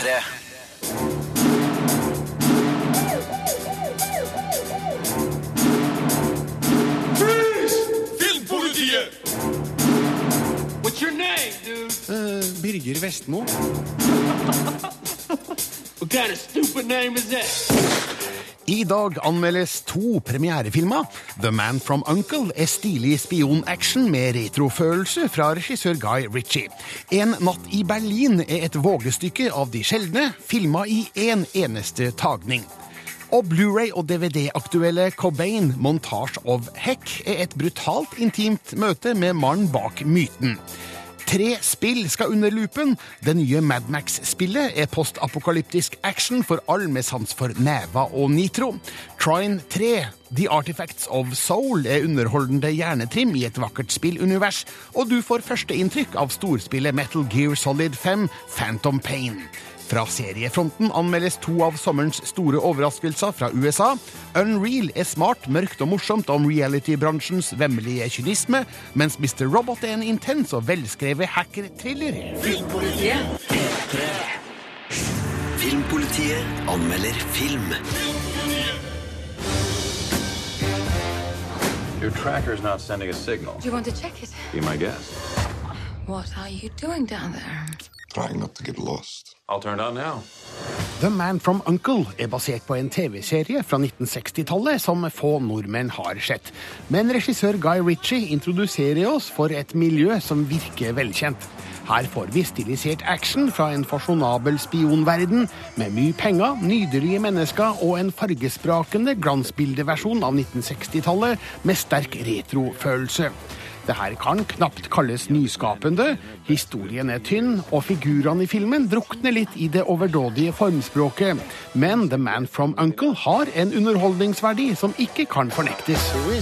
P3. Filmpolitiet! What's your name, dude? Uh, Birger Vestmo. What kind of stupid name is that? I dag anmeldes to premierefilmer. The Man from Uncle er stilig spionaction med retrofølelse fra regissør Guy Ritchie. En natt i Berlin er et vågestykke av de sjeldne, filma i én en eneste tagning. Og Blu-ray og DVD-aktuelle Cobain, Montage of Heck, er et brutalt intimt møte med mannen bak myten. Tre spill skal under lupen. Det nye Madmax-spillet er postapokalyptisk action for all med sans for neva og nitro. Trine 3, The Artifacts of Soul, er underholdende hjernetrim i et vakkert spillunivers, og du får førsteinntrykk av storspillet Metal Gear Solid 5, Phantom Pain. Fra seriefronten anmeldes to av sommerens store overraskelser fra USA. Unreal er smart, mørkt og morsomt om reality-bransjens vemmelige kynisme, mens Mr. Robot er en intens og velskrevet hacker-thriller. Filmpolitiet anmelder film. Your tracker's not sending a signal. Do you want to check it? Be my guest. What are you doing down there? Trying not to get lost. I'll turn it on now. The Man from Uncle er basert på en TV-serie fra 1960-tallet som få nordmenn har sett. Men regissør Guy Ritchie introduserer oss for et miljø som virker velkjent. Her får vi stilisert action fra en fasjonabel spionverden, med mye penger, nydelige mennesker og en fargesprakende glansbildeversjon av 1960-tallet med sterk retrofølelse. Det her kan knapt kalles nyskapende, historien er tynn, og figurene i filmen drukner litt i det overdådige formspråket. Men The Man from Uncle har en underholdningsverdi som ikke kan fornektes. We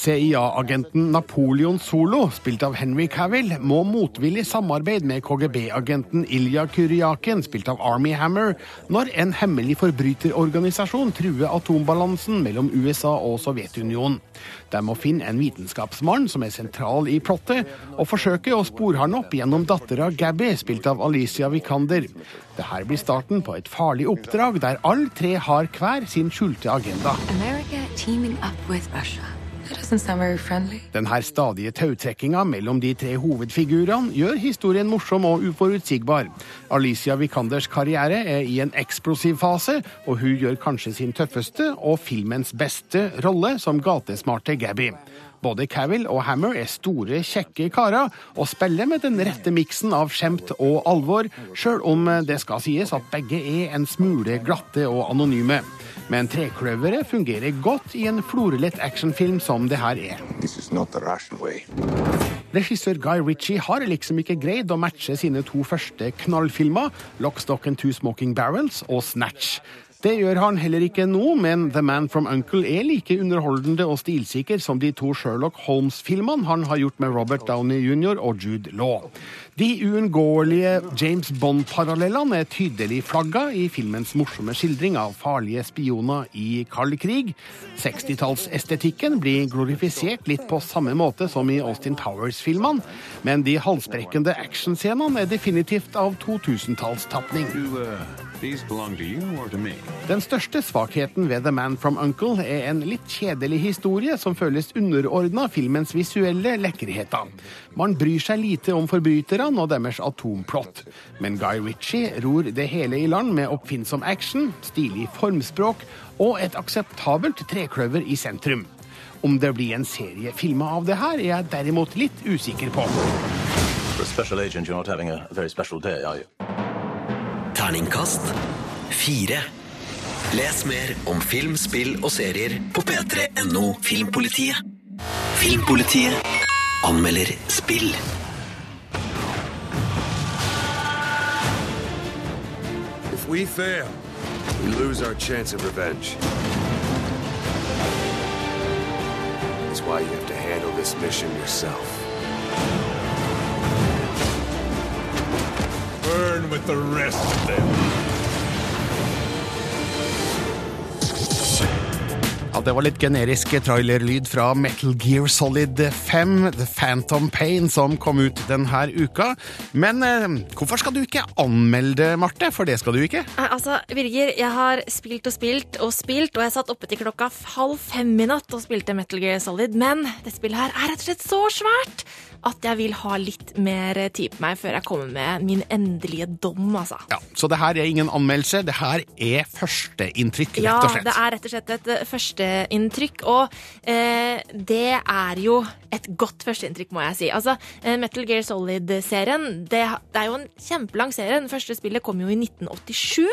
CIA-agenten Napoleon Solo, spilt av Henry Cavill, må motvillig samarbeide med KGB-agenten Ilja Kuryakin, spilt av Army Hammer, når en hemmelig forbryterorganisasjon truer atombalansen mellom USA og Sovjetunionen. De må finne en vitenskapsmann som er sentral i plottet, og forsøke å spore han opp gjennom dattera Gabby, spilt av Alicia Vikander. Dette blir starten på et farlig oppdrag der alle tre har hver sin skjulte agenda. America teaming up with Russia. That doesn't sound very friendly. Den her stadige tautrekkinga mellom de tre hovedfigurene gjør historien morsom og uforutsigbar. Alicia Vikanders karriere er i en eksplosiv fase, og hun gjør kanskje sin tøffeste og filmens beste rolle som gatesmarte Gabby. Både Cavill og Hammer er store, kjekke karer og spiller med den rette miksen av skjemt og alvor, sjøl om det skal sies at begge er en smule glatte og anonyme. Men trekløveret fungerer godt i en florelett actionfilm som det her er. Regissør Guy Ritchie har liksom ikke greid å matche sine to første knallfilmer, Lockstock and Two Smoking Barrels og Snatch. Det gjør han heller ikke nå, men The Man from Uncle er like underholdende og stilsikker som de to Sherlock Holmes-filmene han har gjort med Robert Downey jr. og Jude Law. De uunngåelige James Bond-parallellene er tydelig flagga i filmens morsomme skildring av farlige spioner i kald krig. 60-tallsestetikken blir glorifisert litt på samme måte som i Austin Powers-filmene, men de halsbrekkende actionscenene er definitivt av 2000-tallstapning. Do uh, Den største svakheten ved The Man from Uncle er en litt kjedelig historie som føles underordna filmens visuelle lekkerheter. Man bryr seg lite om forbryterne og deres atomplott. Men Guy Ritchie ror det hele i land med oppfinnsom action, stilig formspråk og et akseptabelt trekløver i sentrum. Om det blir en serie filma av det her, er jeg derimot litt usikker på. Agent, you're not having a very special day, are you? Terningkast fire. Les mer om film, spill og serier på p3.no Filmpolitiet. Filmpolitiet anmelder spill. If we fail, we lose our chance of revenge. That's why you have to handle this mission yourself. Burn with the rest of them. Det var litt generisk trailerlyd fra Metal Gear Solid 5, The Phantom Pain, som kom ut denne uka. Men eh, hvorfor skal du ikke anmelde, Marte? For det skal du ikke. Altså, Birger, jeg har spilt og spilt og spilt, og jeg satt oppe til klokka halv fem i natt og spilte Metal Gear Solid, men det spillet her er rett og slett så svært at jeg vil ha litt mer tid på meg før jeg kommer med min endelige dom, altså. Ja, Så det her er ingen anmeldelse, det her er førsteinntrykk, rett og slett. Ja, det er rett og slett et eh, førsteinntrykk, og eh, det er jo et godt førsteinntrykk, må jeg si. Altså, eh, Metal Gear Solid-serien, det, det er jo en kjempelang serie. Den første spillet kom jo i 1987,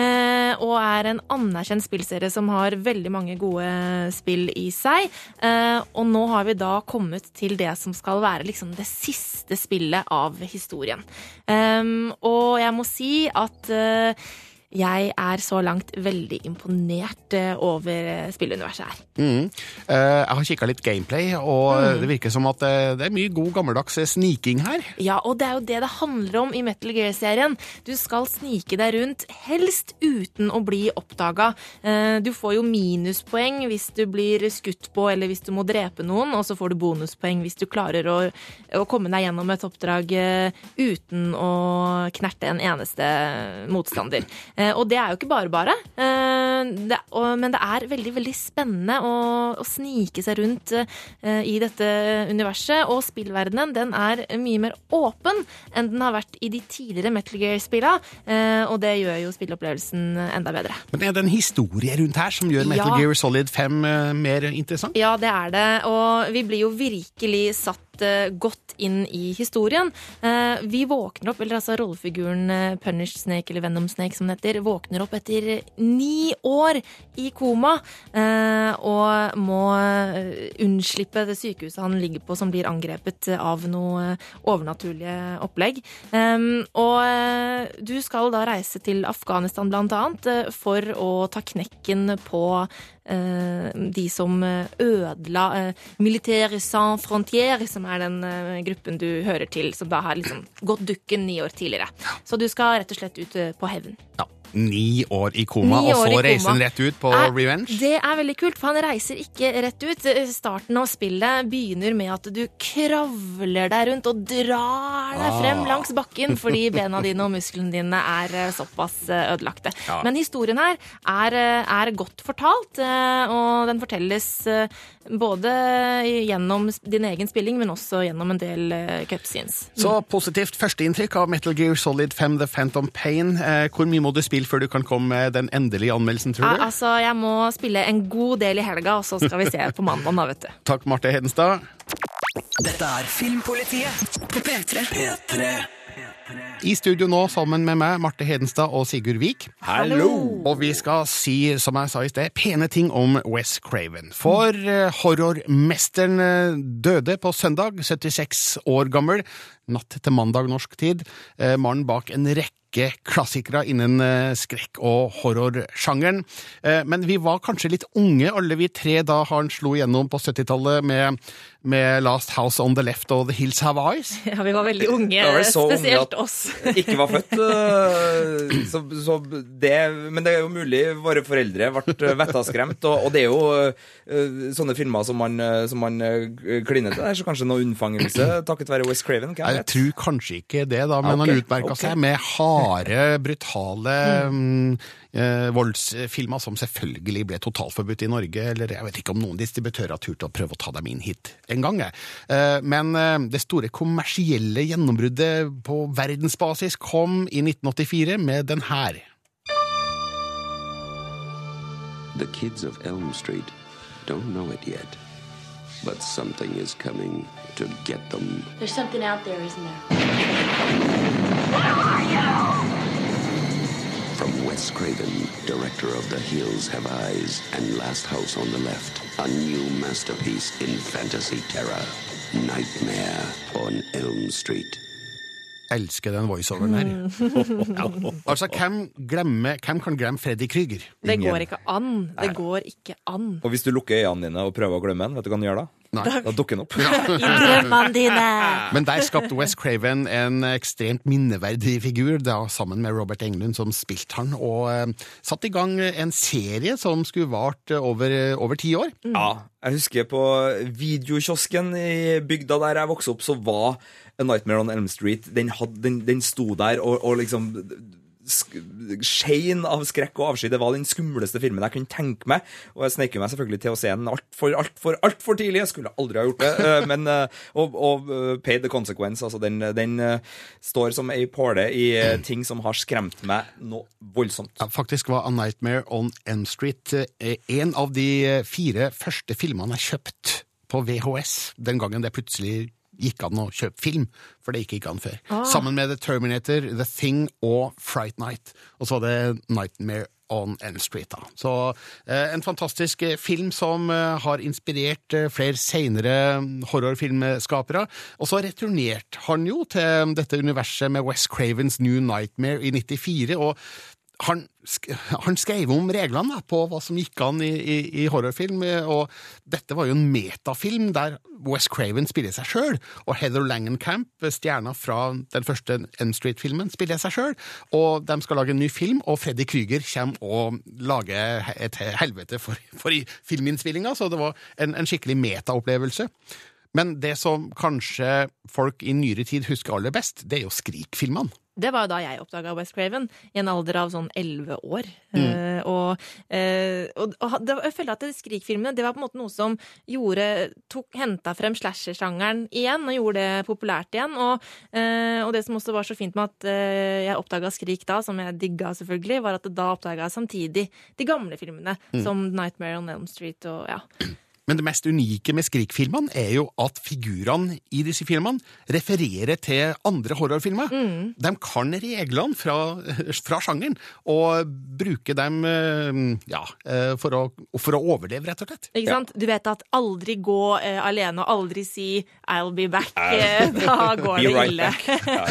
eh, og er en anerkjent spillserie som har veldig mange gode spill i seg. Eh, og nå har vi da kommet til det som skal være liksom det siste spillet av historien. Um, og jeg må si at eh, jeg er så langt veldig imponert eh, over eh, spilluniverset her. Mm. Eh, jeg har kikka litt gameplay, og Mm. det virker som at det er mye god gammeldags sniking her. Ja, og det er jo det det handler om i Metal Gear-serien. Du skal snike deg rundt, helst uten å bli oppdaga. Du får jo minuspoeng hvis du blir skutt på eller hvis du må drepe noen, og så får du bonuspoeng hvis du klarer å, å komme deg gjennom et oppdrag uten å knerte en eneste motstander. Eh, Og det er jo ikke bare bare, eh, det, og, men det er veldig, veldig spennende å, å snike seg rundt eh, i dette universet, og spillverdenen den er mye mer åpen enn den har vært i de tidligere Metal Gear-spilla, eh, og det gjør jo spilleopplevelsen enda bedre. Men er det en historie rundt her som gjør Metal Ja. Gear Solid 5 eh, mer interessant? Ja, det er det, og vi blir jo virkelig satt godt inn i historien. Vi våkner opp, eller altså rollefiguren Punish Snake, eller Venom Snake som det heter, våkner opp etter ni år i koma eh, og må eh, unnslippe det sykehuset han ligger på som blir angrepet av noe eh, overnaturlige opplegg. Um, Og du skal da reise til Afghanistan blant annet for å ta knekken på de som ødela Militaire Sans Frontières, som er den gruppen du hører til, som da har liksom gått dukken ni år tidligere. Så du skal rett og slett ut på hevn. Ja. Ni år i koma, år og så reiser han rett ut på Er- revenge? Det er veldig kult, for han reiser ikke rett ut. Starten av spillet begynner med at du kravler deg rundt og drar deg frem Ah. langs bakken fordi bena dine og musklene dine er eh, såpass eh, ødelagte. Ja. Men historien her er, eh, er godt fortalt, og den fortelles både gjennom din egen spilling, men også gjennom en del cutscenes. Så positivt førsteinntrykk av Metal Gear Solid 5 The Phantom Pain. Hvor mye må du spille før du kan komme med den endelige anmeldelsen, tror du? Ja, altså, jeg må spille en god del i helga, og så skal vi se på mandag, da, vet du. Takk, Marte Hedenstad. Dette er Filmpolitiet på P3. P3. I studio nå sammen med meg, Marte Hedenstad og Sigurd Vik. Hallo! Og vi skal si, som jeg sa i sted, pene ting om Wes Craven. For eh, horrormesteren eh, døde på søndag, 76 år gammel, natt til mandag norsk tid. Eh, Mannen bak en rekke klassikere innen eh, skrekk- og horrorsjangeren. Eh, Men vi var kanskje litt unge, alle vi tre, da han slo gjennom på 70-tallet med, med Last House on the Left og The Hills Have Eyes. Ja, vi var veldig unge, var så unge at- oss. ikke var født. øh, Så, så det, men det er jo mulig våre foreldre ble vettaskremt. Og, og det er jo øh, sånne filmer som man, som man kliner til. Så kanskje noe unnfangelse takket være West Craven. Hva Jeg jeg tror kanskje ikke det, da, men okay, han utmerka okay. seg med harde, brutale mm. eh, voldsfilmer som selvfølgelig ble totalforbudt i Norge. Eller jeg vet ikke om noen distributører har turt å prøve å ta dem inn hit en gang. jeg. Eh, men eh, det store kommersielle gjennombruddet på verdensbasis kom i 1984 med den her. The kids of Elm Street don't know it yet, but something is coming to get them. There's something out there, isn't there? Where are you? From Wes Craven, director of The Hills Have Eyes and Last House on the Left, a new masterpiece in fantasy terror. Nightmare on Elm Street. Elsker den voiceoveren her. Ja. Altså, hvem, glemme, hvem kan glemme Freddy Krüger? Det går ikke an. Det går ikke an. Og hvis du lukker øynene dine og prøver å glemme den, vet du hva den gjør da? Nei. Da dukker den opp. I drømmene dine! Men der skapte West Craven en ekstremt minneverdig figur, da, sammen med Robert Englund som spilte han, og uh, satte i gang en serie som skulle vart eh, over, over ti år. Ja, jeg husker på videokiosken i bygda der jeg vokste opp, så var A Nightmare on Elm Street Den, had, den, den sto der og, og liksom Skein av skrekk og avsky. Det var den skumleste filmen jeg kunne tenke meg. Og jeg sneik meg selvfølgelig til å se den altfor alt for, alt for tidlig. Jeg skulle aldri ha gjort det. eh, Men, eh, og, og eh, paid the consequence. Altså, den, den står som ei påle i ting som har skremt meg noe voldsomt. Ja, faktisk var A Nightmare on Elm Street en av de fire første filmene jeg kjøpte på VHS, den gangen det plutselig gikk an å kjøpe film, for det gikk ikke an før. Ah. Sammen med The Terminator, The Thing og Fright Night. Og så var det Nightmare on Elm Street. da. Så eh, En fantastisk eh, film som eh, har inspirert eh, flere senere horrorfilmskapere. Og så returnerte han jo til dette universet med West Cravens New Nightmare i 94. og han, han skrev om reglene på hva som gikk an i, i, i horrorfilm, eh, og dette var jo en metafilm der Wes Craven spiller seg sjøl, og Heather Langenkamp, stjerna fra den første N Street-filmen, spiller seg sjøl, og de skal lage en ny film, og Freddy Krüger kommer og lager et helvete for, for filminnspillinga, så det var en, en skikkelig metaopplevelse. Men det som kanskje folk i nyere tid husker aller best, det er jo Skrik-filmene. Det var jo da jeg oppdaga West Craven, i en alder av sånn elleve år. Mm. Uh, og, uh, og, og det, jeg følte at Skrik-filmene det var på en måte noe som gjorde Henta frem slasher-sjangeren igjen og gjorde det populært igjen. Og, uh, og det som også var så fint med at jeg oppdaga Skrik da, som jeg digga selvfølgelig, var at da oppdaga jeg samtidig de gamle filmene, Mm. som Nightmare on Elm Street og ja. Men det mest unike med Skrik-filmene er jo at figurene i disse filmene refererer til andre horrorfilmer. De kan reglene fra, fra sjangeren og bruker dem eh, ja, eh, for, å, for å overleve, rett og slett. Ikke sant? Du vet at aldri gå uh, alene og aldri si 'I'll be back'. Uh, da går Be det right ille.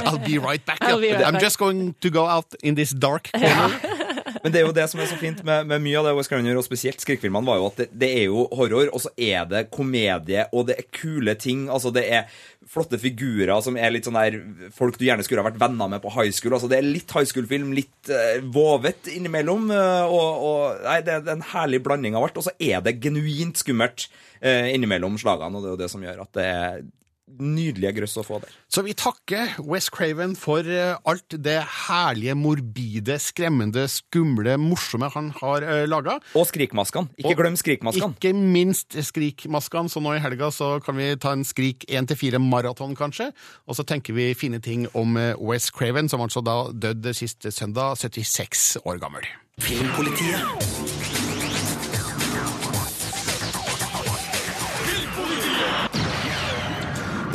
I'll be right back. Yeah. be right I'm back. just going to go out in this dark corner. Men det er jo det som er så fint med, med mye av det Wes Craven gjør, og spesielt skrekkfilmene, var jo at det, det er jo horror, og så er det komedie, og det er kule ting. Altså, det er flotte figurer som er litt sånn der folk du gjerne skulle ha vært venner med på high school. Altså, det er litt high school-film, litt uh, vovet innimellom, Uh, og, og nei, det er en herlig blanding av alt. Og så er det genuint skummelt uh, innimellom slagene, og det er jo det som gjør at det er nydelige grøss å få der. Så vi takker Wes Craven for eh, alt det herlige, morbide, skremmende, skumle, morsomme han har uh, laga. Og skrikmaskene. Ikke Og glem skrikmaskene. Ikke minst skrikmaskene, så nå i helga så kan vi ta en Skrik 1-4 maraton, kanskje. Og så tenker vi fine ting om West Wes Craven, som altså da døde siste søndag, 76 år gammel. Filmpolitiet.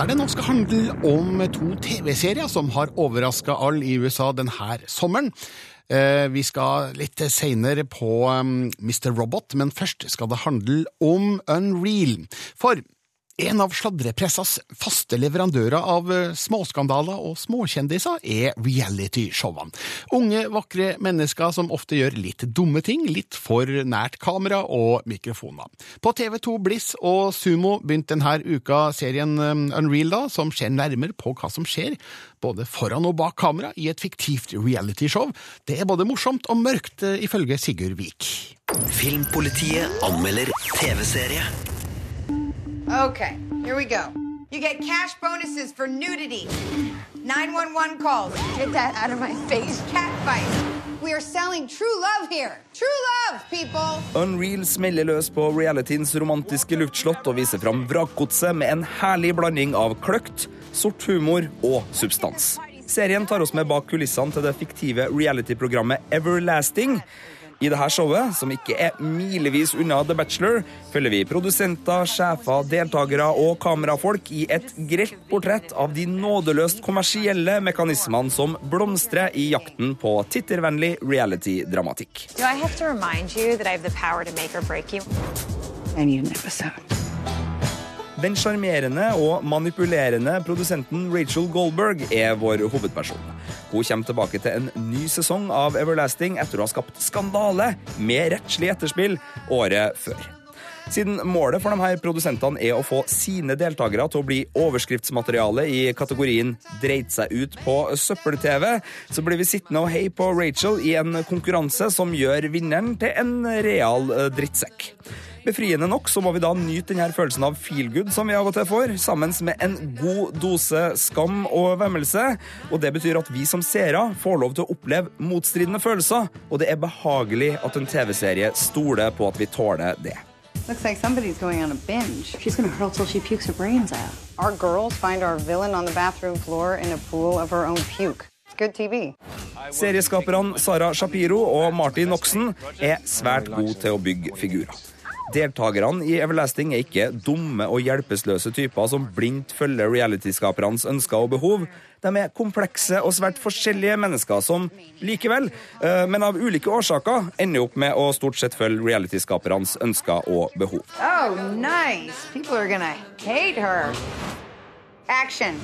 Det nå skal handle om to TV-serier som har overraska alle i USA denne sommeren. Eh, Vi skal litt seinere på Mr. Robot, men først skal det handle om Unreal. For en av sladrepressas faste leverandører av eh, småskandaler og småkjendiser er realityshowene. Unge, vakre mennesker som ofte gjør litt dumme ting, litt for nært kamera og mikrofoner. På TV2 Bliss og Sumo begynte denne uka serien um, Unreal, da, som ser nærmere på hva som skjer både foran og bak kamera i et fiktivt realityshow. Det er både morsomt og mørkt, eh, ifølge Sigurd Vik. Filmpolitiet anmelder TV-serie. Okay, here we go. You get cash bonuses for nudity. 911 calls. Get that out of my face. Cat-fight. We are selling true love here. True love, people. Unreal smeller løs på realityens romantiske luftslott og viser fram vrakgodset med en herlig blanding av kløkt, sort humor og substans. Serien tar oss med bak kulissene til det fiktive reality-programmet Everlasting. I dette showet, som ikke er milevis unna The Bachelor, følger vi produsenter, sjefer, deltakere og kamerafolk i et grelt portrett av de nådeløst kommersielle mekanismene som blomstrer i jakten på tittervennlig reality-dramatikk. Do I have to remind you that Den sjarmerende og manipulerende produsenten Rachel Goldberg er vår hovedperson. Hun kommer tilbake til en ny sesong av Everlasting etter å ha skapt skandale med rettslig etterspill året før. Siden målet for de her produsentene er å få sine deltakere til å bli overskriftsmateriale i kategorien 'dreit seg ut på søppel-TV', så blir vi sittende og heie på Rachel i en konkurranse som gjør vinneren til en real eh, drittsekk. Befriende nok så må vi da nyte denne følelsen av feelgood som vi av og til får, sammen med en god dose skam og vemmelse. Og det betyr at vi som seere får lov til å oppleve motstridende følelser, og det er behagelig at en TV-serie stoler på at vi tåler det. Looks like somebody's going on a binge. She's gonna hurl till she pukes her brains out. Our girls find our villain on the bathroom floor in a pool of her own puke. Good TV. Serieskaperne Sara Shapiro og Martin Noxon er svært gode til å bygge figurer. Deltakerne i Everlasting er ikke dumme og hjelpeløse typer som blindt følger realityskapernes ønsker og behov. De er komplekse og svært forskjellige mennesker som likevel, eh, men av ulike årsaker, ender opp med å stort sett følge realityskapernes ønsker og behov. Oh, nice. People are gonna hate her. Action.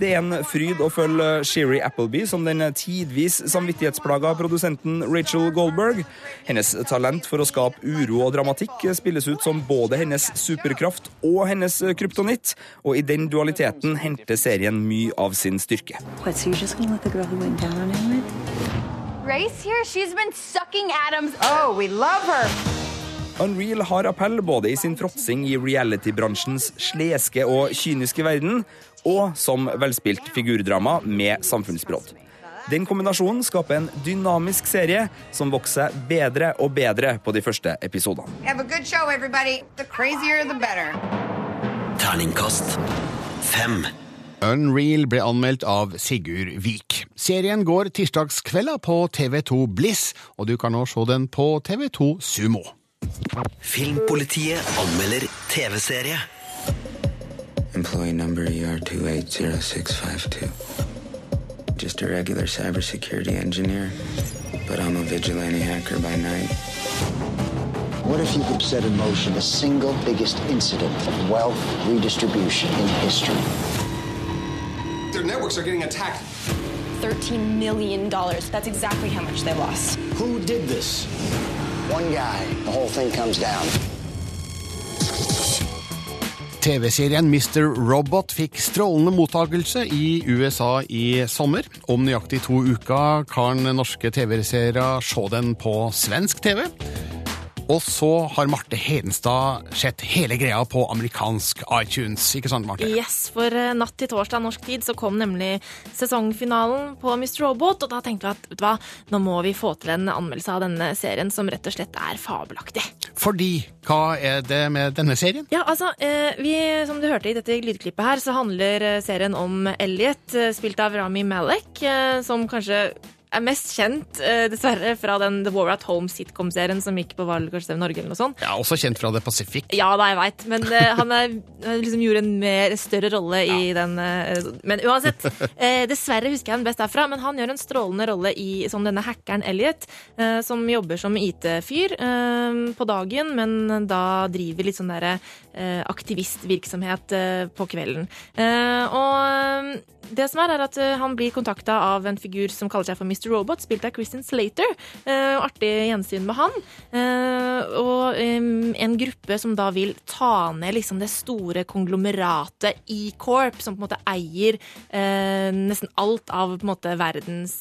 Det er en fryd å følge Sherry Appleby som den tidvis samvittighetsplaga produsenten Rachel Goldberg. Hennes talent for å skape uro og dramatikk spilles ut som både hennes superkraft og hennes kryptonitt, og i den dualiteten henter serien mye av sin styrke. What, so? Grace here, she's been sucking Adams. Oh, we love her. Unreal har appell både i sin fråtsing i reality-bransjens sleske og kyniske verden, og som velspilt figurdrama med samfunnsbråd. Den kombinasjonen skaper en dynamisk serie som vokser bedre og bedre på de første episodene. Have a good show, everybody. The crazier, the better. Terningkast fem. Unreal ble anmeldt av Sigurd Vik. Serien går tirsdagskvelda på TV2 Bliss, og du kan nå se den på TV2 Sumo. Filmpolitiet anmelder TV-serie. Employee number E ER280652. Just a regular cybersecurity engineer, but I'm a vigilante hacker by night. What if you could set in motion the single biggest incident of wealth redistribution in history? Their networks are getting attacked. $13 million. That's exactly how much they lost. Who did this? One guy. The whole thing comes down. TV-serien Mr. Robot fikk strålende mottakelse i USA i sommer. Om nøyaktig to uker kan norske TV-seere se den på svensk TV. Og så har Marte Hedenstad sett hele greia på amerikansk iTunes. Ikke sant, Marte? Yes, for eh, natt til torsdag norsk tid så kom nemlig sesongfinalen på Mr. Robot, og da tenkte vi at vet du hva, nå må vi få til en anmeldelse av denne serien som rett og slett er fabelaktig. Fordi hva er det med denne serien? Ja, altså, eh, vi, Som du hørte i dette lydklippet her, så handler eh, serien om Elliot, spilt av Rami Malek, som kanskje er mest kjent, eh, dessverre, fra den The War at Home sitcom-serien som gikk på Valgårdsstev Norge eller noe sånt. Ja, Også kjent fra The Pacific. Ja da, jeg veit, men eh, han er, han liksom gjorde en mer større rolle i den eh, Men uansett, dessverre husker jeg han best derfra, men han gjør en strålende rolle i, som denne hackeren Elliot, som jobber som IT-fyr på dagen, men da driver litt sånn derre aktivistvirksomhet på kvelden. Og det som er, er at han blir kontakta av en figur som kaller seg for Mr. Robot, spilt av Christian Slater. Eh, artig gjensyn med han. Eh, og en gruppe som da vil ta ned liksom det store konglomeratet E-Corp, som på en måte eier eh, nesten alt av på en måte verdens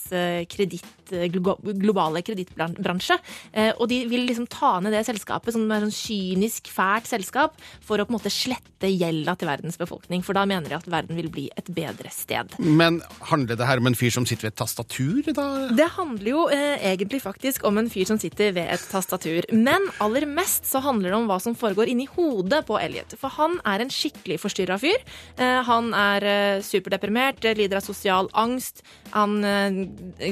kreditt, glo globale kredittbransje. Og de vil liksom ta ned det selskapet, som er sånn kynisk, fælt selskap, for å på en måte slette gjelda til verdens befolkning. For da mener de at verden vil bli et bedre sted. Men handler det her om en fyr som sitter ved et tastatur? da? Det handler jo eh, egentlig faktisk om en fyr som sitter ved et tastatur. Men aller mest så handler det om hva som foregår inni hodet på Elliot. For han er en skikkelig forstyrra fyr. Eh, han er eh, superdeprimert, eh, lider av sosial angst. Han eh,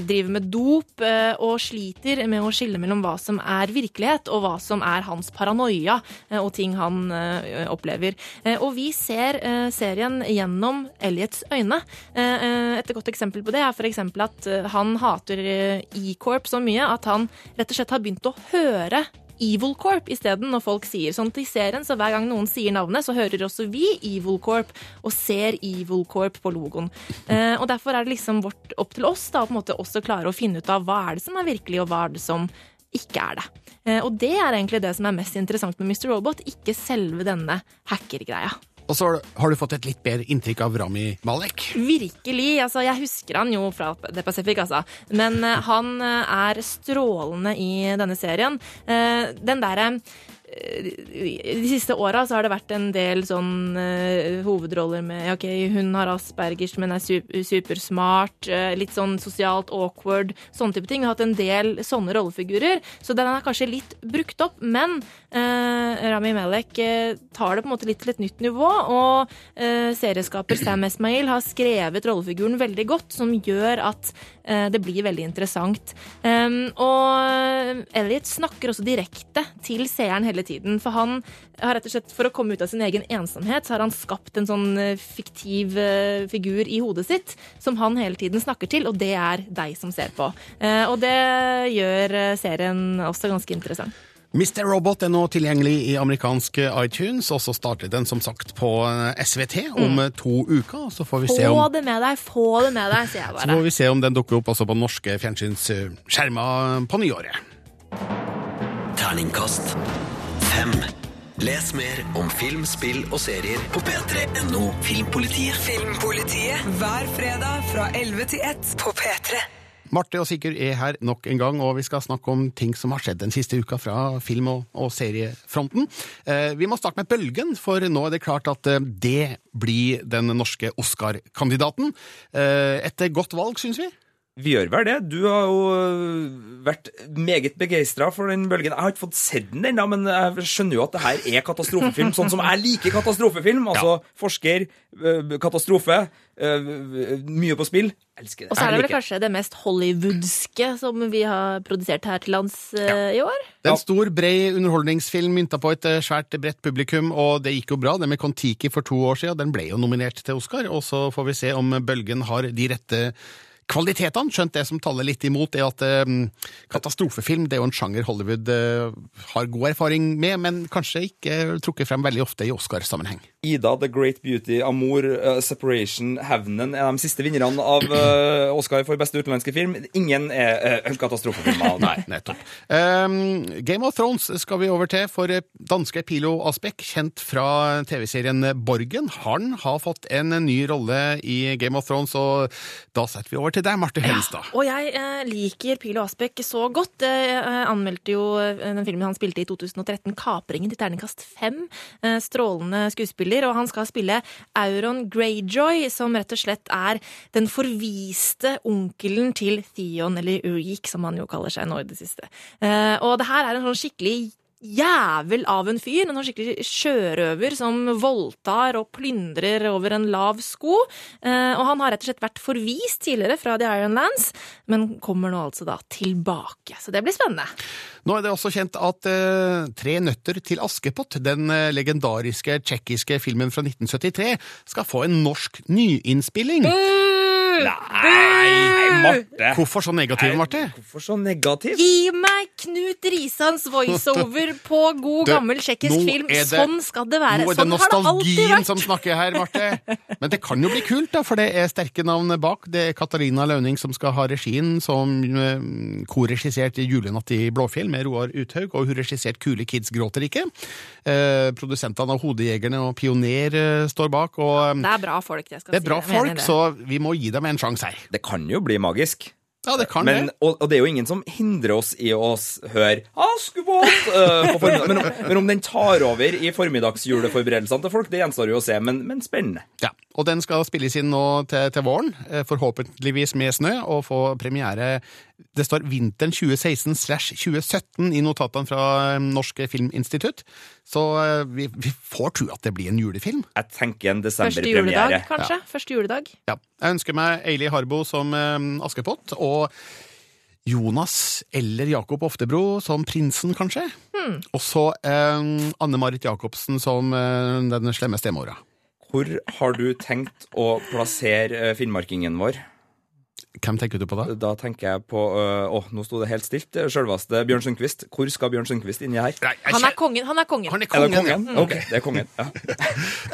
driver med dop eh, og sliter med å skille mellom hva som er virkelighet, og hva som er hans paranoia og ting han opplever. Og vi ser serien gjennom Elliots øyne. Et godt eksempel på det er eksempel at han han hater eh, E-Corp så mye at han rett og slett har begynt å høre Evil Corp isteden når folk sier sånn til serien. Så hver gang noen sier navnet, så hører også vi Evil Corp og ser Evil Corp på logoen. Eh, og derfor er det liksom vårt, opp til oss da, på en måte også klare å finne ut av hva er det som er virkelig, og hva er det som ikke er det. Eh, Og det er egentlig det som er mest interessant med Mr. Robot, ikke selve denne hackergreia. Og så har du fått et litt bedre inntrykk av Rami Malek. Virkelig. altså Jeg husker han jo fra The Pacific, altså. Men eh, han eh, er strålende i denne serien. Eh, den derre de siste åra så har det vært en del sånn uh, hovedroller med OK, hun har aspergers, men er sup supersmart. Uh, litt sånn sosialt awkward. Sånne type ting. Vi har hatt en del sånne rollefigurer. Så den er kanskje litt brukt opp. Men uh, Rami Malek eh, tar det på en måte litt til et nytt nivå. Og eh, serieskaper Sam Esmail har skrevet rollefiguren veldig godt, som gjør at eh, det blir veldig interessant. Um, og Elliot snakker også direkte til seeren hele tiden. For han har rett og slett, for å komme ut av sin egen ensomhet, så har han skapt en sånn eh, fiktiv eh, figur i hodet sitt som han hele tiden snakker til, og det er deg som ser på. Eh, og det gjør serien også ganske interessant. Mr. Robot er nå tilgjengelig i amerikansk iTunes, og så starter den som sagt på SVT om mm. to uker. Så får vi se Få om det med deg, få det med deg, sier jeg bare. så får vi se om den dukker opp også på norske fjernsynsskjermer på nyåret. Terningkast fem. Les mer om film, spill og serier på p3.no Filmpolitiet. Filmpolitiet hver fredag fra 11 til 1 på P3. Marte og Sigurd er her nok en gang, og vi skal snakke om ting som har skjedd den siste uka fra film- og, og seriefronten. Eh, vi må starte med Bølgen, for nå er det klart at eh, det blir den norske Oscar-kandidaten. Eh, et godt valg, syns vi. Vi gjør vel det. Du har jo øh, vært meget begeistra for den bølgen. Jeg har ikke fått sett den ennå, men jeg skjønner jo at det her er katastrofefilm, sånn som jeg liker katastrofefilm. Altså forsker, øh, katastrofe, øh, mye på spill. Elsker det. Og så er det vel kanskje det mest hollywoodske som vi har produsert her til lands ja. i år? Det er en stor, bred underholdningsfilm mynta på et svært bredt publikum, og det gikk jo bra. Det med Kon-Tiki for to år siden, den ble jo nominert til Oscar, og så får vi se om Bølgen har de rette kvalitetene. Skjønt det som taler litt imot, er at eh, katastrofefilm det er jo en sjanger Hollywood eh, har god erfaring med, men kanskje ikke trukket frem veldig ofte i Oscar-sammenheng. Ida, The Great Beauty, Amour, uh, Separation, Hevnen er de siste vinnerne av uh, Oscar for beste utenlandske film. Ingen er uh, katastrofefilmer. Nei. Nettopp. Um, Game of Thrones skal vi over til, for danske Pilo Asbæk, kjent fra TV-serien Borgen, han har fått en ny rolle i Game of Thrones, og da setter vi over til deg, Marte Henstad. Og jeg eh, liker Pilo Asbæk så godt. Jeg eh, anmeldte jo eh, den filmen han spilte i 2013, 'Kapringen', til terningkast fem. Eh, strålende skuespiller. Og han skal spille Auron Greyjoy, som rett og slett er den forviste onkelen til Theon, eller Urik, som han jo kaller seg nå i det siste. Eh, og det her er en sånn skikkelig jævel av en fyr, en sånn skikkelig sjørøver som voldtar og plyndrer over en lav sko. Eh, og han har rett og slett vært forvist tidligere fra The Ironlands, men kommer nå altså da tilbake. Så det blir spennende. Nå er det også kjent at eh, Tre nøtter til Askepott, den eh, legendariske tsjekkiske filmen fra 1973, skal få en norsk nyinnspilling. Nei, Marte! Hvorfor så negativ, Marte? Hvorfor så negativ? Gi meg Knut Risans voiceover på god, Du, gammel tsjekkisk film. det- Sånn skal det være. Nå er det Sånn har det alltid nostalgien vært. som snakker her, Marte. Men det kan jo bli kult, da, for det er sterke navn bak. Det er Katarina Launing som skal ha regien, som eh, korregisserte 'Julenatt i Blåfjell' med Roar Uthaug, og hun regisserte 'Kule kids gråter ikke'. Eh, produsentene av 'Hodejegerne' og 'Pioner' eh, står bak. og... eh, Det er bra folk, det skal Det er bra Jeg folk, så vi må gi dem en sjanse her. Det kan jo bli magisk. Ja, det kan men, det. Og, og det er jo ingen som hindrer oss i å høre Askepott uh, på. Men, men om den tar over i formiddagsjuleforberedelsene til folk, det gjenstår jo å se, men, men spennende. Ja, og den skal spilles inn nå til, til våren, eh, forhåpentligvis med snø, og få premiere Det står vinteren 2016 slash 2017 i notatene fra eh, Norsk Filminstitutt, så eh, vi, vi får tro at det blir en julefilm. Jeg tenker en desemberpremiere. Første juledag, kanskje? Første juledag. Ja. Jeg ønsker meg Eili Harbo som eh, Askepott, og Jonas eller Jakob Oftebro som prinsen, kanskje. Hmm. Og så eh, Anne-Marit Jacobsen som eh, den slemme stemora. Hvor har du tenkt å plassere eh, finnmarkingen vår? Hvem tenker du på da? Da tenker jeg på øh, Å, nå sto det helt stilt. Sjølveste Bjørn Sundquist. Hvor skal Bjørn Sundquist inni her? Han er kongen. Han er kongen. Han er Er det kongen, Mm. Ok, det er kongen. Ja.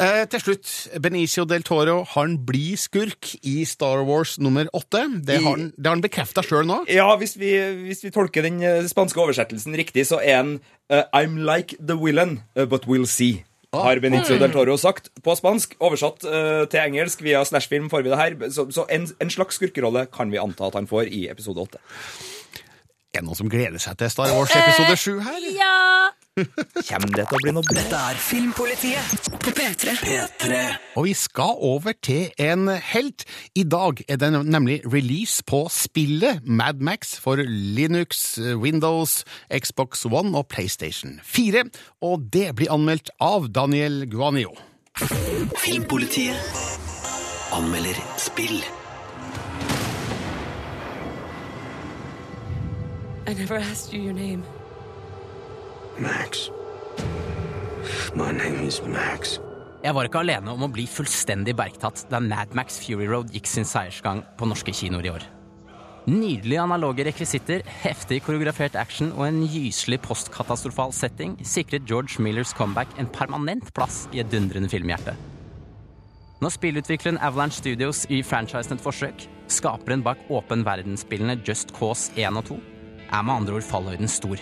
Eh, til slutt, Benicio del Toro, han blir skurk i Star Wars nummer åtte. Det har han, det har han bekrefta sjøl nå. Ja, hvis vi, hvis vi tolker den eh, spanske oversettelsen riktig, så er han uh, I'm like the villain, but we'll see. Har Benicio del Toro sagt på spansk. Oversatt uh, til engelsk via Slashfilm får vi det her. Så, så en, en slags skurkerolle kan vi anta at han får i episode åtte. Er det noen som gleder seg til Star Wars episode sju her? Ja! Kommer det til å bli noe bra? Dette er Filmpolitiet på P3. Og vi skal over til en helt. I dag er det nemlig release på spillet Mad Max for Linux, Windows, Xbox One og PlayStation 4, og det blir anmeldt av Daniel Guanio. Filmpolitiet anmelder spill. I never asked you your name. Max. My name is Max. Jeg var ikke alene om å bli fullstendig bergtatt da Mad Max Fury Road gikk sin seiersgang på norske kinoer i år. Nydelige analoge rekvisitter, heftig koreografert action og en gyselig postkatastrofal setting sikret George Millers comeback en permanent plass i et dundrende filmhjerte. Når spillutvikleren Avalanche Studios i franchisen et forsøk, skaperen bak åpen verdensspillene Just Cause 1 og 2, er med andre ord fallhøyden stor.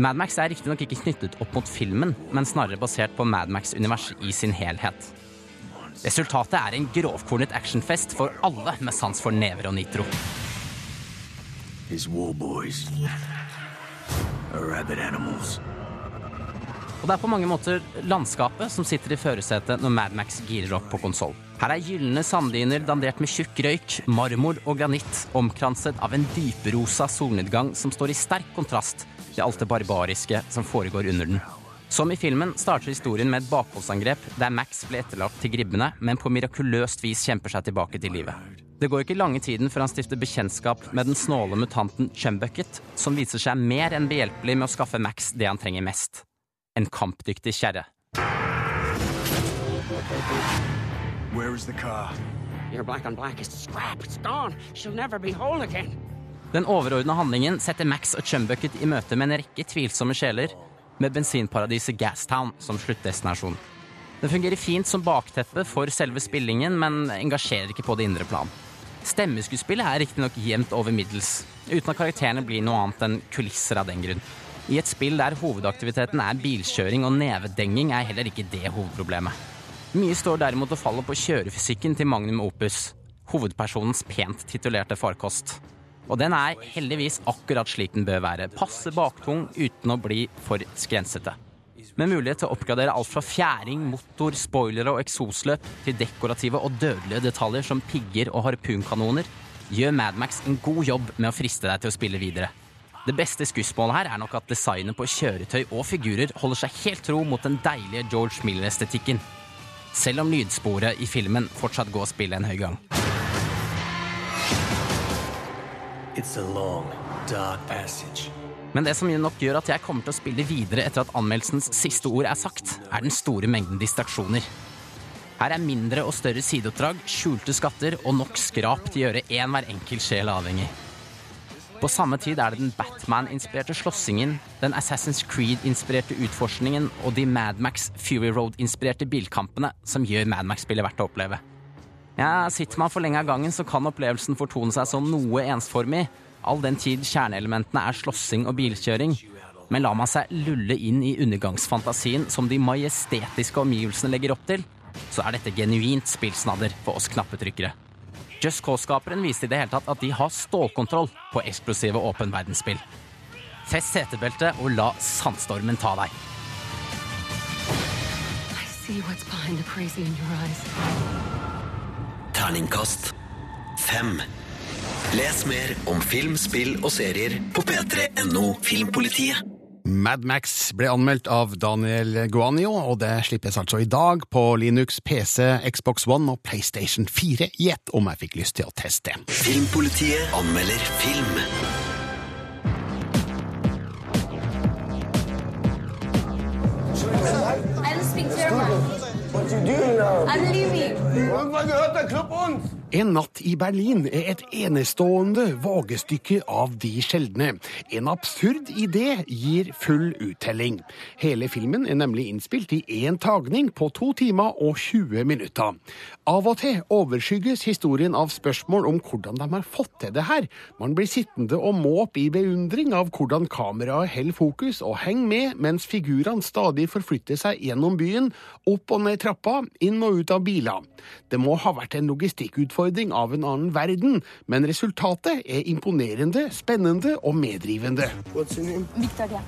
Mad Max er riktignok ikke knyttet opp mot filmen, men snarere basert på Mad Max-universet i sin helhet. Resultatet er en grovkornet actionfest for alle med sans for never og nitro. His war boys are rabid animals. Og det er på mange måter landskapet som sitter i førersetet når Mad Max girer opp på konsoll. Her er gylne sanddyner dandert med tjukk røyk, marmor og granitt, omkranset av en dyperosa solnedgang som står i sterk kontrast til alt det barbariske som foregår under den. Som i filmen starter historien med et bakholdsangrep der Max ble etterlatt til gribbene, men på mirakuløst vis kjemper seg tilbake til livet. Det går ikke lange tiden før han stifter bekjentskap med den snåle mutanten Chumbucket, som viser seg mer enn behjelpelig med å skaffe Max det han trenger mest. En kampdyktig kjerre. Where is the car? Your black on black is scrap. It's gone. She'll never be whole again. Den overordna handlingen setter Max og Chumbucket i møte med en rekke tvilsomme sjeler, med bensinparadiset Gastown som sluttdestinasjon. Den fungerer fint som bakteppe for selve spillingen, men engasjerer ikke på det indre plan. Stemmeskuespillet er riktignok jevnt over middels, uten at karakterene blir noe annet enn kulisser av den grunn. I et spill der hovedaktiviteten er bilkjøring og nevedenging, er heller ikke det hovedproblemet. Mye står derimot og faller på kjørefysikken til Magnum Opus, hovedpersonens pent titulerte farkost. Og den er heldigvis akkurat slik den bør være, passe baktung uten å bli for skrensete. Med mulighet til å oppgradere alt fra fjæring, motor, spoilere og eksosløp til dekorative og dødelige detaljer som pigger og harpunkanoner, gjør Madmax en god jobb med å friste deg til å spille videre. Det beste skussmålet her er nok at designet på kjøretøy og figurer holder seg helt tro mot den deilige George Miller-estetikken. Selv om lydsporet i filmen fortsatt går spillet en høy gang. Long. Men det som nok gjør at jeg kommer til å spille videre etter at anmeldelsens siste ord er sagt, er den store mengden distraksjoner. Her er mindre og større sideoppdrag, skjulte skatter og nok skrap til å gjøre én hver enkelt sjel avhengig. På samme tid er det den Batman-inspirerte slåssingen, den Assassin's Creed-inspirerte utforskningen og de Mad Max Fury Road-inspirerte bilkampene som gjør Mad Max-spillet verdt å oppleve. Ja, Sitter man for lenge av gangen, så kan opplevelsen fortone seg som noe ensformig, all den tid kjerneelementene er slåssing og bilkjøring. Men lar man seg lulle inn i undergangsfantasien som de majestetiske omgivelsene legger opp til, så er dette genuint spillsnadder for oss knappetrykkere. Just Cause-skaperen viste i det hele tatt at de har stålkontroll på eksplosive åpen verdensspill. Fest setebeltet og la sandstormen ta deg. I see what's behind the crazy in your eyes. Terningkast fem. Les mer om film, spill og serier på p3.no Filmpolitiet. Mad Max ble anmeldt av Daniel Guanio, og det slippes altså i dag på Linux, PC, Xbox One og PlayStation 4. Gjett om jeg fikk lyst til å teste. Filmpolitiet anmelder film. Now? I'm leaving. Irgendwann gehört der Club uns. En natt i Berlin er et enestående vågestykke av de sjeldne. En absurd idé gir full uttelling. Hele filmen er nemlig innspilt i én tagning på to timer og 20 minutter. Av og til overskygges historien av spørsmål om hvordan de har fått til det her. Man blir sittende og måpe i beundring av hvordan kameraet holder fokus og henger med mens figurene stadig forflytter seg gjennom byen, opp og ned trappa, inn og ut av biler. Det må ha vært en logistikkutfordring av en annen verden, men resultatet er imponerende, spennende og medrivende. What's your name? Victoria.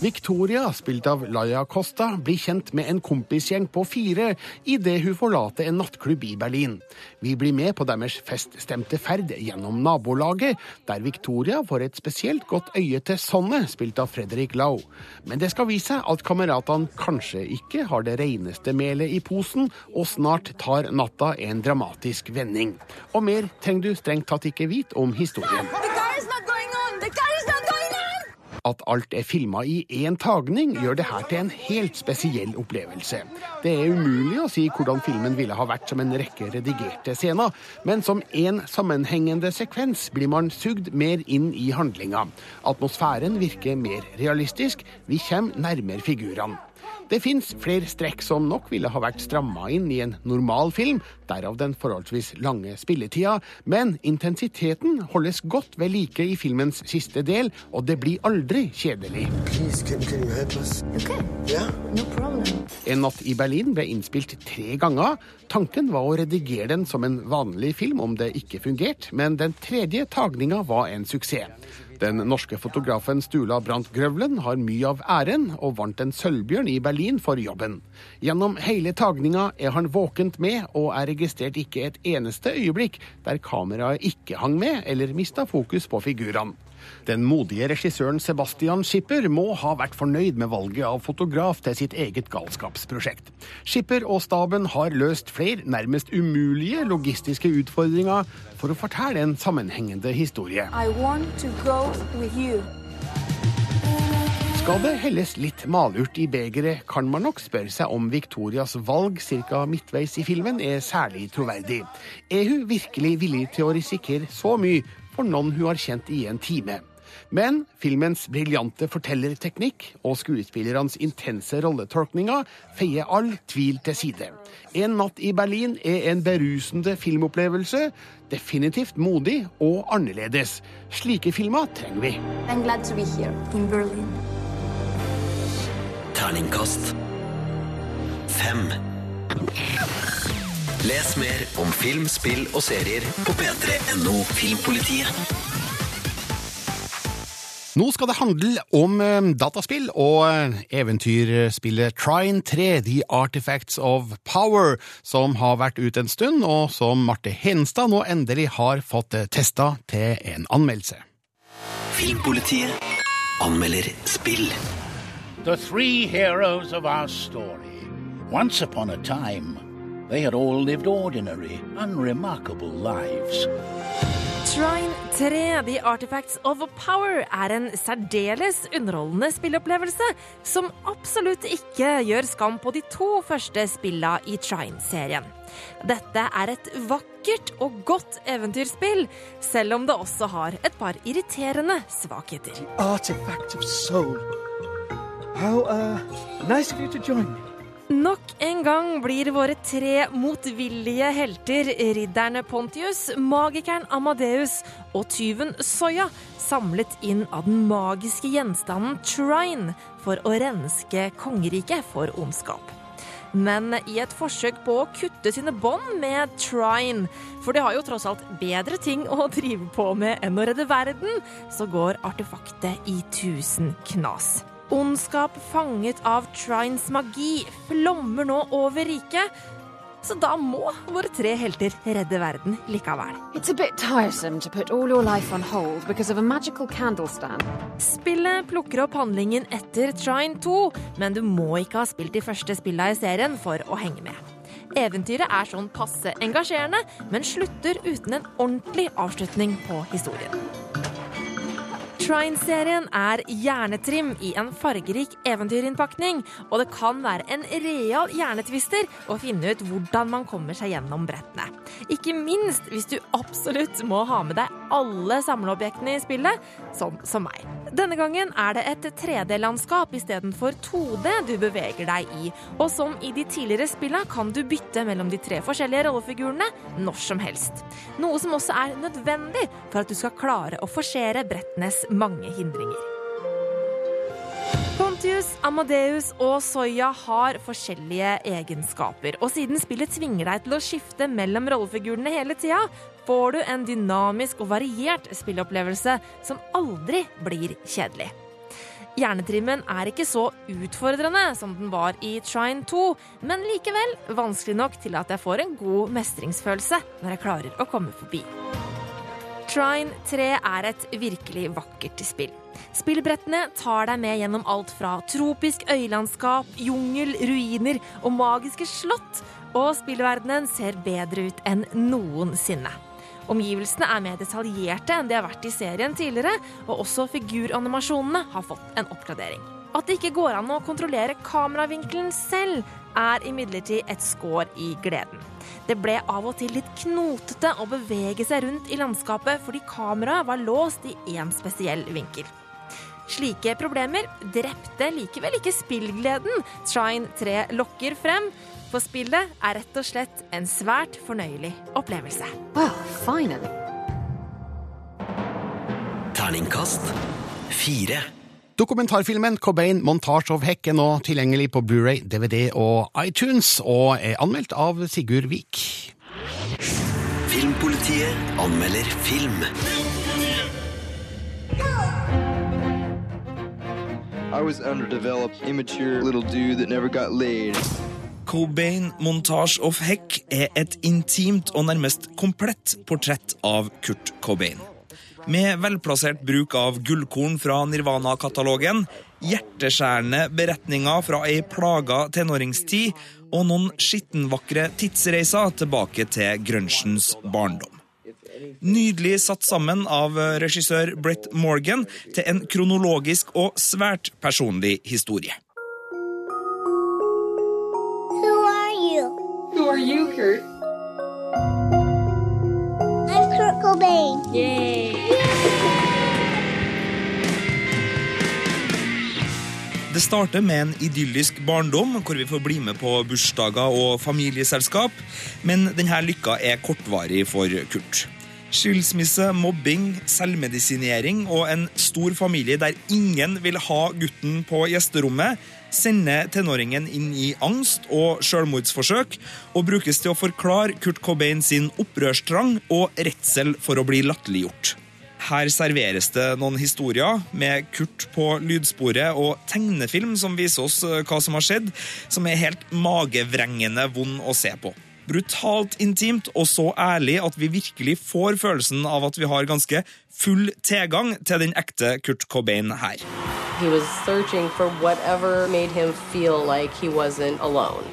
Victoria, spilt av Laia Costa, blir kjent med en kompisgjeng på fire idet hun forlater en nattklubb i Berlin. Vi blir med på deres feststemte ferd gjennom nabolaget, der Victoria får et spesielt godt øye til Sonne, spilt av Fredrik Lau. Men det skal vise seg at kameratene kanskje ikke har det reneste melet i posen, og snart tar natta en dramatisk vending. Og mer trenger du strengt tatt ikke vite om historien. At alt er filma i én tagning, gjør det her til en helt spesiell opplevelse. Det er umulig å si hvordan filmen ville ha vært som en rekke redigerte scener, men som én sammenhengende sekvens blir man sugd mer inn i handlinga. Atmosfæren virker mer realistisk, vi kommer nærmere figurene. Det fins flere strekk som nok ville ha vært stramma inn i en normal film, derav den forholdsvis lange spilletida, men intensiteten holdes godt ved like i filmens siste del, og det blir aldri kjedelig. Please, can, can you help us? Okay, Yeah? no. En natt i Berlin ble innspilt tre ganger. Tanken var å redigere den som en vanlig film om det ikke fungerte, men den tredje tagninga var en suksess. Den norske fotografen Stula Brandt Grøvlen har mye av æren, og vant en sølvbjørn i Berlin for jobben. Gjennom hele tagninga er han våkent med, og er registrert ikke et eneste øyeblikk der kameraet ikke hang med eller mista fokus på figurene. Den modige regissøren Sebastian Schipper må ha vært fornøyd med valget av fotograf til sitt eget galskapsprosjekt. Schipper og staben har løst flere nærmest umulige logistiske utfordringer for å fortelle en sammenhengende historie. Skal det helles litt malurt i begeret, kan man nok spørre seg om Victorias valg ca. midtveis i filmen er særlig troverdig. Er hun virkelig villig til å risikere så mye for noen hun har kjent i en time? Men filmens briljante fortellerteknikk og skuespillernes intense rolletolkninger feier all tvil til side. En natt i Berlin er en berusende filmopplevelse. Definitivt modig og annerledes. Slike filmer trenger vi. I'm glad to be here in Berlin. Terningkast fem. Les mer om film, spill og serier på p3.no Filmpolitiet. Nå skal det handle om eh, dataspill og eh, eventyrspillet Trine 3, The Artifacts of Power, som har vært ute en stund, og som Marte Henstad nå endelig har fått eh, testa til en anmeldelse. Filmpolitiet anmelder spill. The three heroes of our story. Once upon a time, they had all lived ordinary, unremarkable lives. Trine 3, The Artifacts of Power, er en særdeles underholdende spillopplevelse som absolutt ikke gjør skam på de to første spilla i Trine-serien. Dette er et vakkert og godt eventyrspill, selv om det også har et par irriterende svakheter. The Artifact of soul. How, uh, nice of you to join me. Nok en gang blir våre tre motvillige helter, ridderne Pontius, magikeren Amadeus og tyven Soya, samlet inn av den magiske gjenstanden Trine for å renske kongeriket for ondskap. Men i et forsøk på å kutte sine bånd med Trine, for de har jo tross alt bedre ting å drive på med enn å redde verden, så går artefaktet i tusen knas. Ondskap fanget av Trines magi flommer nå over riket. Så da må våre tre helter redde verden likevel. It's a bit tiresome to put all your life on hold because of a magical candle stand. Spillet plukker opp handlingen etter Trine 2, men du må ikke ha spilt de første spillene i serien for å henge med. Eventyret er sånn passe engasjerende, men slutter uten en ordentlig avslutning på historien. Trine-serien er hjernetrim i en fargerik eventyrinnpakning, og det kan være en real hjernetvister å finne ut hvordan man kommer seg gjennom brettene. Ikke minst hvis du absolutt må ha med deg alle samleobjektene i spillet, sånn som meg. Denne gangen er det et 3D-landskap istedenfor 2D du beveger deg i, og som i de tidligere spillene kan du bytte mellom de tre forskjellige rollefigurene når som helst. Noe som også er nødvendig for at du skal klare å forsere brettenes mange hindringer. Pontius, Amadeus og Soya har forskjellige egenskaper. Og siden spillet tvinger deg til å skifte mellom rollefigurene hele tida, får du en dynamisk og variert spillopplevelse som aldri blir kjedelig. Hjernetrimmen er ikke så utfordrende som den var i Trine 2, men likevel vanskelig nok til at jeg får en god mestringsfølelse når jeg klarer å komme forbi. Trine 3 er et virkelig vakkert spill. Spillbrettene tar deg med gjennom alt fra tropisk øylandskap, jungel, ruiner og magiske slott, og spillverdenen ser bedre ut enn noensinne. Omgivelsene er mer detaljerte enn de har vært i serien tidligere, og også figuranimasjonene har fått en oppgradering. At det ikke går an å kontrollere kameravinkelen selv, er imidlertid et skår i gleden. Det ble av og til litt knotete å bevege seg rundt i landskapet fordi kameraet var låst i én spesiell vinkel. Slike problemer drepte likevel ikke spillgleden Shine 3 lokker frem, for spillet er rett og slett en svært fornøyelig opplevelse. Terningkast fire. Dokumentarfilmen Cobain Montage of Heck er nå tilgjengelig på Blu-ray, DVD og iTunes, og er anmeldt av Sigurd Vik. Filmpolitiet anmelder film. I was underdeveloped, immature little dude that never got laid. Cobain Montage of Heck er et intimt og nærmest komplett portrett av Kurt Cobain. Med velplassert bruk av gullkorn fra Nirvana-katalogen, hjerteskjærende beretninger fra ei plaga tenåringstid og noen skittenvakre tidsreiser tilbake til grunchens barndom. Nydelig satt sammen av regissør Brett Morgan til en kronologisk og svært personlig historie. Who are you? Who are you, Kurt? I'm Kurt Cobain. Yay! Det starter med en idyllisk barndom, hvor vi får bli med på bursdager og familieselskap, men denne lykka er kortvarig for Kurt. Skilsmisse, mobbing, selvmedisinering og en stor familie der ingen vil ha gutten på gjesterommet, sender tenåringen inn i angst og selvmordsforsøk, og brukes til å forklare Kurt Cobain sin opprørstrang og redsel for å bli latterliggjort. Her serveres det noen historier med Kurt på lydsporet og tegnefilm som viser oss eh, hva som har skjedd, som er helt magevrengende vond å se på. Brutalt intimt og så ærlig at vi virkelig får følelsen av at vi har ganske full tilgang til den ekte Kurt Cobain her. He was searching for whatever made him feel like he wasn't alone.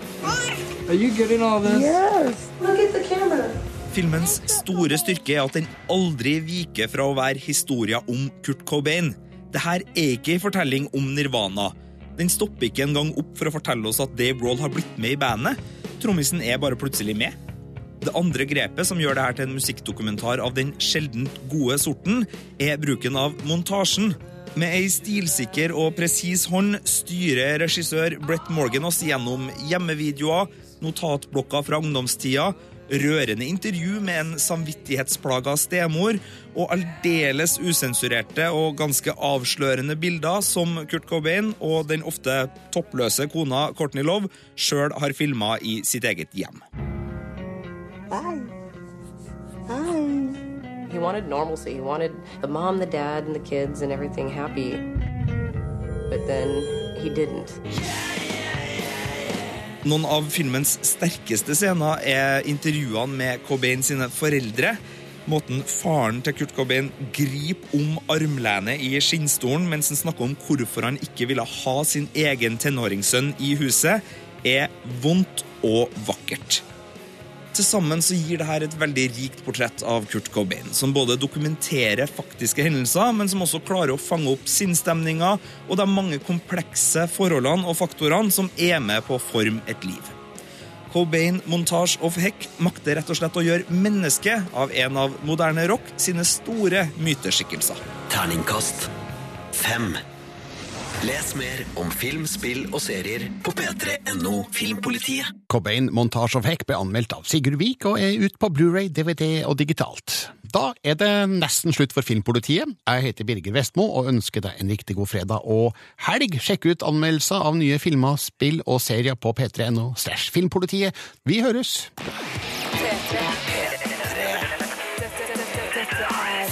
Are you getting all this? Yes. Look at the. Filmens store styrke er at den aldri viker fra å være historia om Kurt Cobain. Dette er ikke en fortelling om Nirvana. Den stopper ikke engang opp for å fortelle oss at Dave Roll har blitt med i bandet. Trommisen er bare plutselig med. Det andre grepet som gjør dette til en musikkdokumentar av den sjeldent gode sorten, er bruken av montasjen. Med ei stilsikker og presis hånd styrer regissør Brett Morgan oss gjennom hjemmevideoer, notatblokker fra ungdomstida, rørende intervju med en samvittighetsplaga stemor og aldeles usensurerte og ganske avslørende bilder som Kurt Cobain og den ofte toppløse kona Courtney Love sjøl har filma i sitt eget hjem. Hi. Hi. He wanted normalcy. He wanted the mom, the dad, and the kids and everything happy. But then he didn't. Noen av filmens sterkeste scener er intervjuene med Cobain sine foreldre. Måten faren til Kurt Cobain griper om armlenet i skinnstolen mens han snakker om hvorfor han ikke ville ha sin egen tenåringssønn i huset, er vondt og vakkert. Til sammen så gir det her et veldig rikt portrett av Kurt Cobain, som både dokumenterer faktiske hendelser, men som også klarer å fange opp sinnsstemninger og de mange komplekse forholdene og faktorene som er med på å forme et liv. Cobain Montage of Heck makter rett og slett å gjøre mennesket av en av moderne rock sine store myteskikkelser. Terningkast fem. Les mer om film, spill og serier på p3.no Filmpolitiet. Cobain Montage of Heck ble anmeldt av Sigurd Vik og er ute på Blu-ray, DVD og digitalt. Da er det nesten slutt for Filmpolitiet. Jeg heter Birger Vestmo og ønsker deg en riktig god fredag og helg. Sjekk ut anmeldelser av nye filmer, spill og serier på p3.no slash filmpolitiet. Vi høres!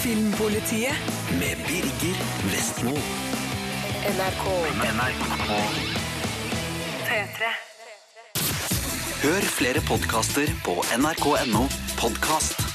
Filmpolitiet. Med Birger Vestmo. NRK. P3. Hør flere podkaster på nrk.no podkast.